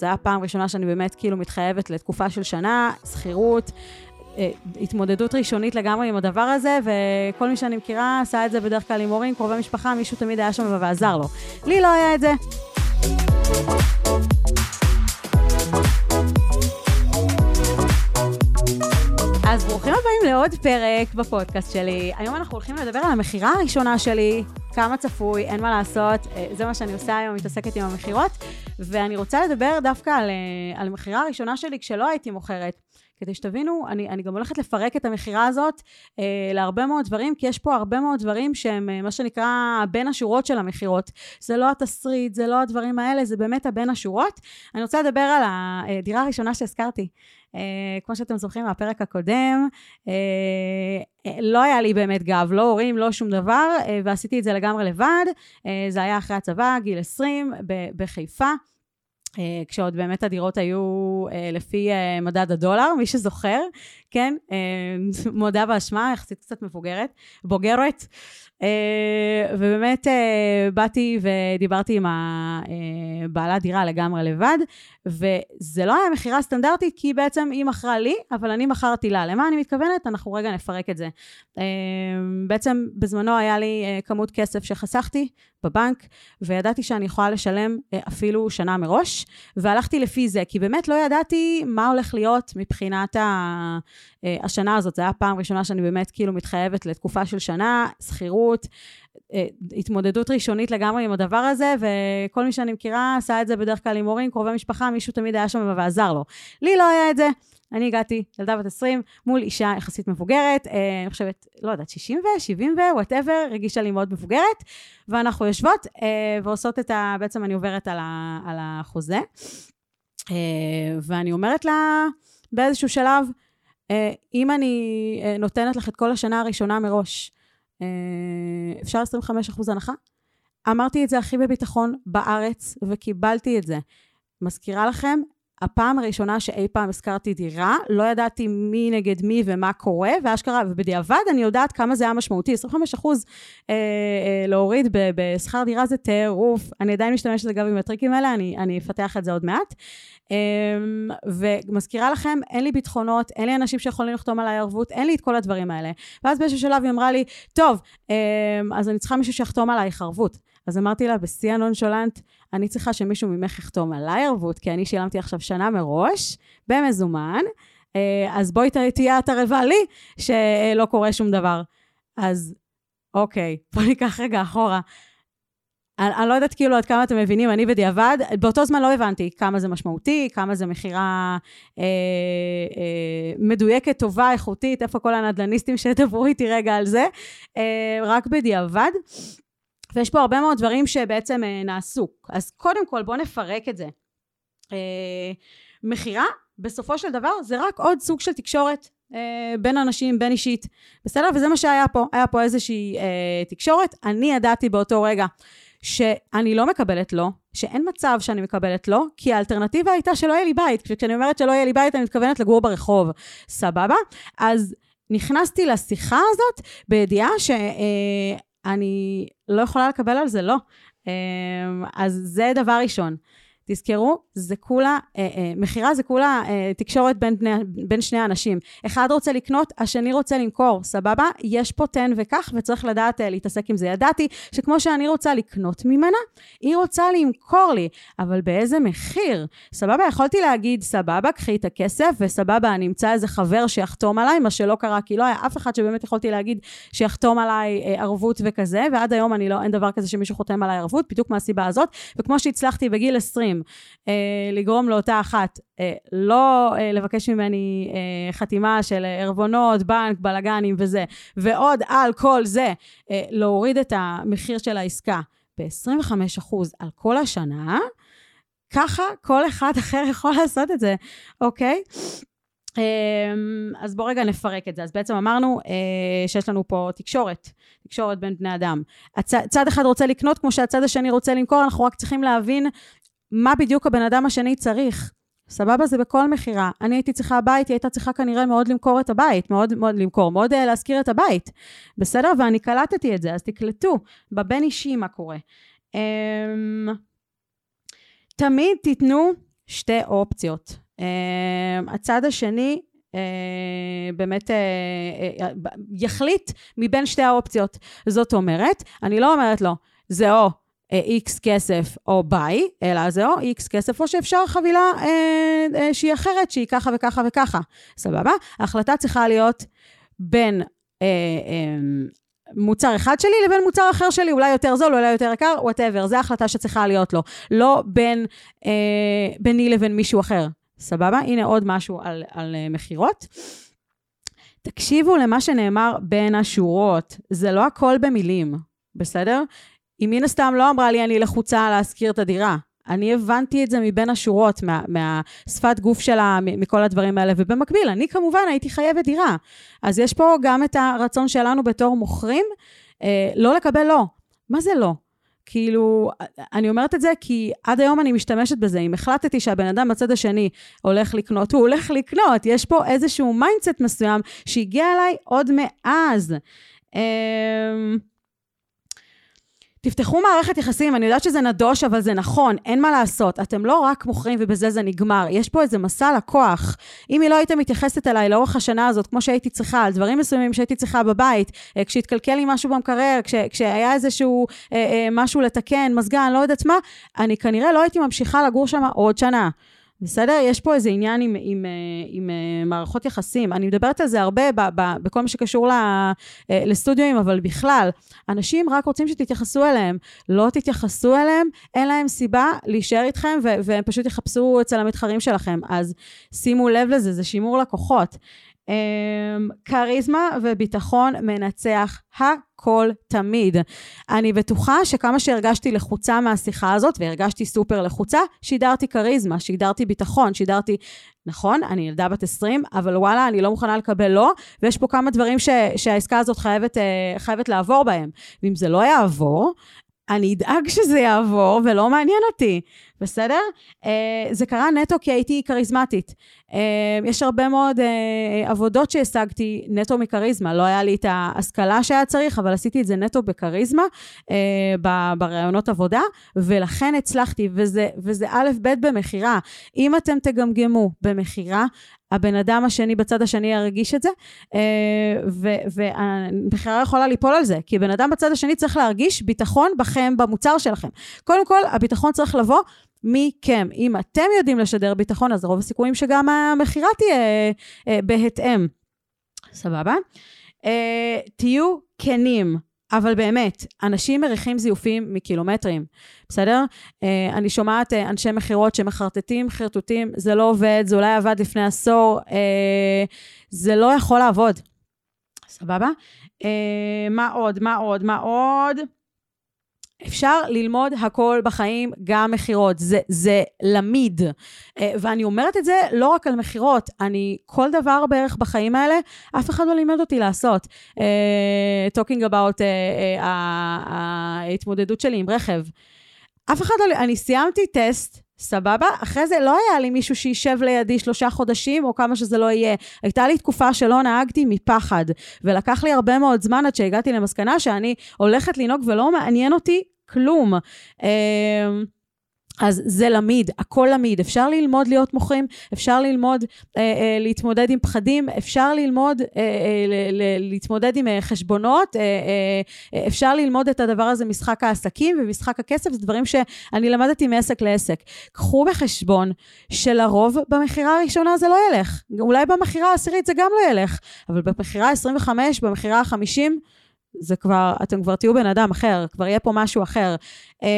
זו הייתה פעם ראשונה שאני באמת כאילו מתחייבת לתקופה של שנה, שכירות, אה, התמודדות ראשונית לגמרי עם הדבר הזה, וכל מי שאני מכירה עשה את זה בדרך כלל עם הורים, קרובי משפחה, מישהו תמיד היה שם ועזר לו. לי לא היה את זה. אז ברוכים הבאים לעוד פרק בפודקאסט שלי. היום אנחנו הולכים לדבר על המכירה הראשונה שלי, כמה צפוי, אין מה לעשות, אה, זה מה שאני עושה היום, מתעסקת עם המכירות, ואני רוצה לדבר דווקא על, אה, על המכירה הראשונה שלי כשלא הייתי מוכרת. כדי שתבינו, אני, אני גם הולכת לפרק את המכירה הזאת אה, להרבה מאוד דברים, כי יש פה הרבה מאוד דברים שהם אה, מה שנקרא בין השורות של המכירות. זה לא התסריט, זה לא הדברים האלה, זה באמת הבין השורות. אני רוצה לדבר על הדירה הראשונה שהזכרתי. אה, כמו שאתם זוכרים מהפרק הקודם, אה, אה, לא היה לי באמת גב, לא הורים, לא שום דבר, אה, ועשיתי את זה לגמרי לבד. אה, זה היה אחרי הצבא, גיל 20, בחיפה. אה, כשעוד באמת הדירות היו אה, לפי אה, מדד הדולר, מי שזוכר, כן, מודה באשמה, יחסית קצת מבוגרת, בוגרת. ובאמת באתי ודיברתי עם בעלת דירה לגמרי לבד, וזה לא היה מכירה סטנדרטית, כי בעצם היא מכרה לי, אבל אני מכרתי לה. למה אני מתכוונת? אנחנו רגע נפרק את זה. בעצם בזמנו היה לי כמות כסף שחסכתי בבנק, וידעתי שאני יכולה לשלם אפילו שנה מראש. והלכתי לפי זה, כי באמת לא ידעתי מה הולך להיות מבחינת ה... אה, השנה הזאת. זו הייתה פעם ראשונה שאני באמת כאילו מתחייבת לתקופה של שנה, שכירות, אה, התמודדות ראשונית לגמרי עם הדבר הזה, וכל מי שאני מכירה עשה את זה בדרך כלל עם הורים, קרובי משפחה, מישהו תמיד היה שם ועזר לו. לי לא היה את זה. אני הגעתי, ילדה בת 20, מול אישה יחסית מבוגרת, אה, אני חושבת, לא יודעת, 60 ו, 70 ו, וואטאבר, רגישה לי מאוד מבוגרת, ואנחנו יושבות ועושות את ה... בעצם אני עוברת על, החוזה, ואני אומרת לה באיזשהו שלב, אם אני אה, נותנת לך את כל השנה הראשונה מראש, אה, אפשר 25% הנחה? אמרתי את זה הכי בביטחון בארץ, וקיבלתי את זה. מזכירה לכם, הפעם הראשונה שאי פעם הזכרתי דירה, לא ידעתי מי נגד מי ומה קורה, ואשכרה, ובדיעבד אני יודעת כמה זה היה משמעותי. 25 אחוז אה, אה, להוריד בשכר דירה זה טירוף. אני עדיין משתמשת אגב עם הטריקים האלה, אני, אני אפתח את זה עוד מעט. אה, ומזכירה לכם, אין לי ביטחונות, אין לי אנשים שיכולים לחתום עליי ערבות, אין לי את כל הדברים האלה. ואז באיזשהו שלב היא אמרה לי, טוב, אה, אז אני צריכה מישהו שיחתום עלייך ערבות. אז אמרתי לה, בשיא הנונשולנט, אני צריכה שמישהו ממך יחתום עליי ערבות, כי אני שילמתי עכשיו שנה מראש, במזומן, אה, אז בואי תהיה את ערבה לי, שלא קורה שום דבר. אז אוקיי, בואי ניקח רגע אחורה. אני, אני לא יודעת כאילו עד כמה אתם מבינים, אני בדיעבד, באותו זמן לא הבנתי כמה זה משמעותי, כמה זה מכירה אה, אה, מדויקת, טובה, איכותית, איפה כל הנדלניסטים שדברו איתי רגע על זה, אה, רק בדיעבד. ויש פה הרבה מאוד דברים שבעצם אה, נעשו. אז קודם כל בואו נפרק את זה. אה, מכירה, בסופו של דבר, זה רק עוד סוג של תקשורת אה, בין אנשים, בין אישית. בסדר? וזה מה שהיה פה. היה פה איזושהי אה, תקשורת. אני ידעתי באותו רגע שאני לא מקבלת לא, שאין מצב שאני מקבלת לא, כי האלטרנטיבה הייתה שלא יהיה לי בית. כשאני אומרת שלא יהיה לי בית, אני מתכוונת לגור ברחוב. סבבה? אז נכנסתי לשיחה הזאת בידיעה ש... אה, אני לא יכולה לקבל על זה לא. אמ, אז זה דבר ראשון. תזכרו, זה כולה, אה, אה, מכירה זה כולה אה, תקשורת בין, בני, בין שני אנשים. אחד רוצה לקנות, השני רוצה למכור, סבבה? יש פה תן וקח, וצריך לדעת אה, להתעסק עם זה. ידעתי שכמו שאני רוצה לקנות ממנה, היא רוצה למכור לי, אבל באיזה מחיר? סבבה? יכולתי להגיד, סבבה, קחי את הכסף, וסבבה, אני אמצא איזה חבר שיחתום עליי, מה שלא קרה, כי לא היה אף אחד שבאמת יכולתי להגיד שיחתום עליי אה, ערבות וכזה, ועד היום אני לא, אין דבר כזה שמישהו חותם עליי ערבות, בדיוק מהסיבה הזאת. וכמו שהצלחתי בגיל 20, אה, לגרום לאותה אחת אה, לא אה, לבקש ממני אה, חתימה של ערבונות, בנק, בלאגנים וזה, ועוד על כל זה אה, להוריד את המחיר של העסקה ב-25% על כל השנה, ככה כל אחד אחר יכול לעשות את זה, אוקיי? אמ, אז בואו רגע נפרק את זה. אז בעצם אמרנו אה, שיש לנו פה תקשורת, תקשורת בין בני אדם. הצ, צד אחד רוצה לקנות כמו שהצד השני רוצה למכור, אנחנו רק צריכים להבין מה בדיוק הבן אדם השני צריך. סבבה? זה בכל מכירה. אני הייתי צריכה בית, היא הייתה צריכה כנראה מאוד למכור את הבית, מאוד מאוד למכור, מאוד uh, להשכיר את הבית. בסדר? ואני קלטתי את זה, אז תקלטו בבין אישי מה קורה. Um, תמיד תיתנו שתי אופציות. אה, הצד השני אה, באמת אה, אה, יחליט מבין שתי האופציות. זאת אומרת, אני לא אומרת לו, זה או איקס כסף או ביי, אלא זה או איקס כסף, או שאפשר חבילה אה, אה, שהיא אחרת, שהיא ככה וככה וככה. סבבה? ההחלטה צריכה להיות בין אה, אה, מוצר אחד שלי לבין מוצר אחר שלי, אולי יותר זול, אולי יותר יקר, whatever. זו ההחלטה שצריכה להיות לו. לא בין, אה, ביני לבין מישהו אחר. סבבה? הנה עוד משהו על, על אה, מכירות. תקשיבו למה שנאמר בין השורות. זה לא הכל במילים, בסדר? היא מן הסתם לא אמרה לי, אני לחוצה להשכיר את הדירה. אני הבנתי את זה מבין השורות, מה, מהשפת גוף שלה, מכל הדברים האלה, ובמקביל, אני כמובן הייתי חייבת דירה. אז יש פה גם את הרצון שלנו בתור מוכרים, אה, לא לקבל לא. מה זה לא? כאילו, אני אומרת את זה כי עד היום אני משתמשת בזה. אם החלטתי שהבן אדם בצד השני הולך לקנות, הוא הולך לקנות. יש פה איזשהו mindset מסוים שהגיע אליי עוד מאז. אמ, תפתחו מערכת יחסים, אני יודעת שזה נדוש, אבל זה נכון, אין מה לעשות. אתם לא רק מוכרים ובזה זה נגמר. יש פה איזה מסע לקוח. אם היא לא הייתה מתייחסת אליי לאורך השנה הזאת, כמו שהייתי צריכה, על דברים מסוימים שהייתי צריכה בבית, אה, כשהתקלקל לי משהו במקרר, כש, כשהיה איזשהו אה, אה, משהו לתקן, מזגן, לא יודעת מה, אני כנראה לא הייתי ממשיכה לגור שם עוד שנה. בסדר? יש פה איזה עניין עם, עם, עם, אה, עם אה, מערכות יחסים. אני מדברת על זה הרבה ב, ב, בכל מה שקשור ל, אה, לסטודיואים, אבל בכלל, אנשים רק רוצים שתתייחסו אליהם. לא תתייחסו אליהם, אין להם סיבה להישאר איתכם, ו, והם פשוט יחפשו אצל המתחרים שלכם. אז שימו לב לזה, זה שימור לקוחות. כריזמה וביטחון מנצח הכל תמיד. אני בטוחה שכמה שהרגשתי לחוצה מהשיחה הזאת, והרגשתי סופר לחוצה, שידרתי כריזמה, שידרתי ביטחון, שידרתי, נכון, אני ילדה בת 20, אבל וואלה, אני לא מוכנה לקבל לא, ויש פה כמה דברים ש, שהעסקה הזאת חייבת, אה, חייבת לעבור בהם. ואם זה לא יעבור, אני אדאג שזה יעבור, ולא מעניין אותי, בסדר? Uh, זה קרה נטו כי הייתי כריזמטית. Uh, יש הרבה מאוד uh, עבודות שהשגתי נטו מכריזמה. לא היה לי את ההשכלה שהיה צריך, אבל עשיתי את זה נטו בכריזמה, uh, בראיונות עבודה, ולכן הצלחתי, וזה, וזה א' ב' במכירה. אם אתם תגמגמו במכירה, הבן אדם השני בצד השני ירגיש את זה, והמכירה יכולה ליפול על זה, כי בן אדם בצד השני צריך להרגיש ביטחון בכם, במוצר שלכם. קודם כל, הביטחון צריך לבוא מכם. אם אתם יודעים לשדר ביטחון, אז רוב הסיכויים שגם המכירה תהיה אה, בהתאם. סבבה? אה, תהיו כנים. אבל באמת, אנשים מריחים זיופים מקילומטרים, בסדר? אה, אני שומעת אה, אנשי מכירות שמחרטטים חרטוטים, זה לא עובד, זה אולי עבד לפני עשור, אה, זה לא יכול לעבוד. סבבה? אה, מה עוד? מה עוד? מה עוד? אפשר ללמוד הכל בחיים, גם מכירות. זה, זה למיד. אה, ואני אומרת את זה לא רק על מכירות, אני, כל דבר בערך בחיים האלה, אף אחד לא לימד אותי לעשות. Uh, talking about uh, uh, ההתמודדות שלי עם רכב. אף אחד לא, אני סיימתי טסט, סבבה? אחרי זה לא היה לי מישהו שישב לידי שלושה חודשים, או כמה שזה לא יהיה. הייתה לי תקופה שלא נהגתי מפחד, ולקח לי הרבה מאוד זמן עד שהגעתי למסקנה שאני הולכת לנהוג ולא מעניין אותי כלום. אז זה למיד, הכל למיד. אפשר ללמוד להיות מוכרים, אפשר ללמוד אה, אה, להתמודד עם פחדים, אפשר ללמוד אה, אה, ל- ל- להתמודד עם אה, חשבונות, אה, אה, אפשר ללמוד את הדבר הזה, משחק העסקים ומשחק הכסף, זה דברים שאני למדתי מעסק לעסק. קחו בחשבון שלרוב במכירה הראשונה זה לא ילך. אולי במכירה העשירית זה גם לא ילך, אבל במכירה ה-25, במכירה ה-50, זה כבר, אתם כבר תהיו בן אדם אחר, כבר יהיה פה משהו אחר. אמ,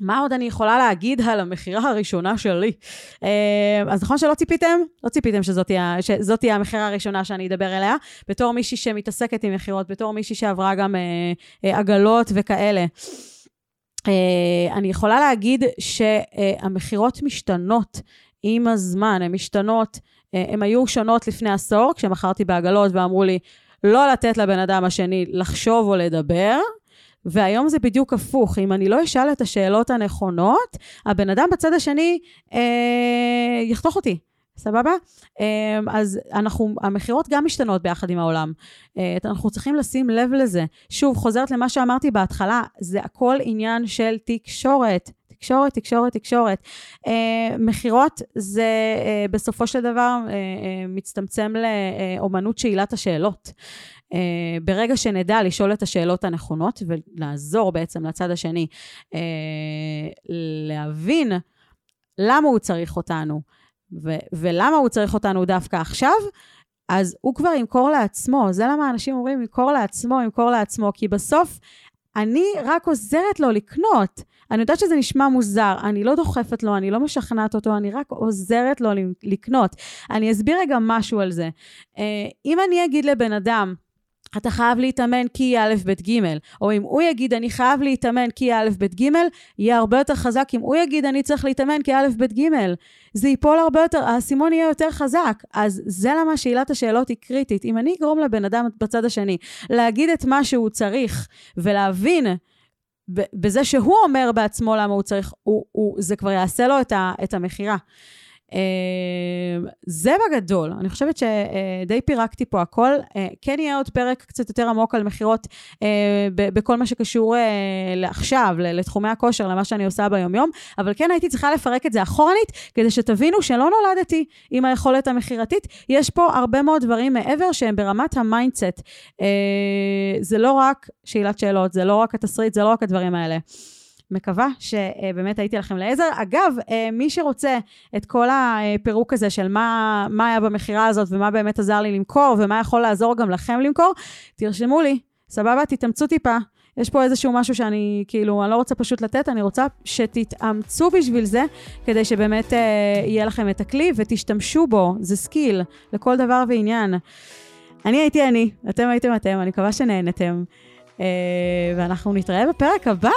מה עוד אני יכולה להגיד על המכירה הראשונה שלי? אמ, אז נכון שלא ציפיתם? לא ציפיתם שזאת תהיה, שזאת תהיה המכירה הראשונה שאני אדבר אליה, בתור מישהי שמתעסקת עם מכירות, בתור מישהי שעברה גם אה, אה, עגלות וכאלה. אה, אני יכולה להגיד שהמכירות משתנות עם הזמן, הן משתנות. הן היו שונות לפני עשור, כשמכרתי בעגלות ואמרו לי, לא לתת לבן אדם השני לחשוב או לדבר, והיום זה בדיוק הפוך. אם אני לא אשאל את השאלות הנכונות, הבן אדם בצד השני אה, יחתוך אותי. סבבה? אה, אז אנחנו, המכירות גם משתנות ביחד עם העולם. אה, אנחנו צריכים לשים לב לזה. שוב, חוזרת למה שאמרתי בהתחלה, זה הכל עניין של תקשורת. תקשורת, תקשורת, תקשורת. אה, מכירות זה בסופו של דבר מצטמצם לאומנות שאלת השאלות. Uh, ברגע שנדע לשאול את השאלות הנכונות ולעזור בעצם לצד השני uh, להבין למה הוא צריך אותנו ו- ולמה הוא צריך אותנו דווקא עכשיו, אז הוא כבר ימכור לעצמו. זה למה אנשים אומרים, ימכור לעצמו, ימכור לעצמו, כי בסוף אני רק עוזרת לו לקנות. אני יודעת שזה נשמע מוזר, אני לא דוחפת לו, אני לא משכנעת אותו, אני רק עוזרת לו לקנות. אני אסביר רגע משהו על זה. אה, אם אני אגיד לבן אדם, אתה חייב להתאמן כי א', ב', ג', או אם הוא יגיד, אני חייב להתאמן כי א', ב', ג', יהיה הרבה יותר חזק אם הוא יגיד, אני צריך להתאמן כי א', ב', ג'. זה ייפול הרבה יותר, האסימון יהיה יותר חזק. אז זה למה שאלת השאלות היא קריטית. אם אני אגרום לבן אדם בצד השני להגיד את מה שהוא צריך ולהבין בזה שהוא אומר בעצמו למה הוא צריך, הוא, הוא, זה כבר יעשה לו את המכירה. אה, זה בגדול, אני חושבת שדי פירקתי פה הכל. אה, כן יהיה עוד פרק קצת יותר עמוק על מכירות אה, בכל מה שקשור לעכשיו, לתחומי הכושר, למה שאני עושה ביומיום, אבל כן הייתי צריכה לפרק את זה אחורנית, כדי שתבינו שלא נולדתי עם היכולת המכירתית. יש פה הרבה מאוד דברים מעבר שהם ברמת ה mindset. זה לא רק שאלת שאלות, זה לא רק התסריט, זה לא רק הדברים האלה. מקווה שבאמת הייתי לכם לעזר. אגב, אה, מי שרוצה את כל הפירוק הזה של מה, מה היה במכירה הזאת ומה באמת עזר לי למכור ומה יכול לעזור גם לכם למכור, תרשמו לי, סבבה? תתאמצו טיפה. יש פה איזשהו משהו שאני, כאילו, אני לא רוצה פשוט לתת, אני רוצה שתתאמצו בשביל זה, כדי שבאמת אה, יהיה לכם את הכלי ותשתמשו בו, זה skill לכל דבר ועניין. אני הייתי אני, אתם הייתם אתם, אני מקווה שנהנתם. אה, ואנחנו נתראה בפרק הבא.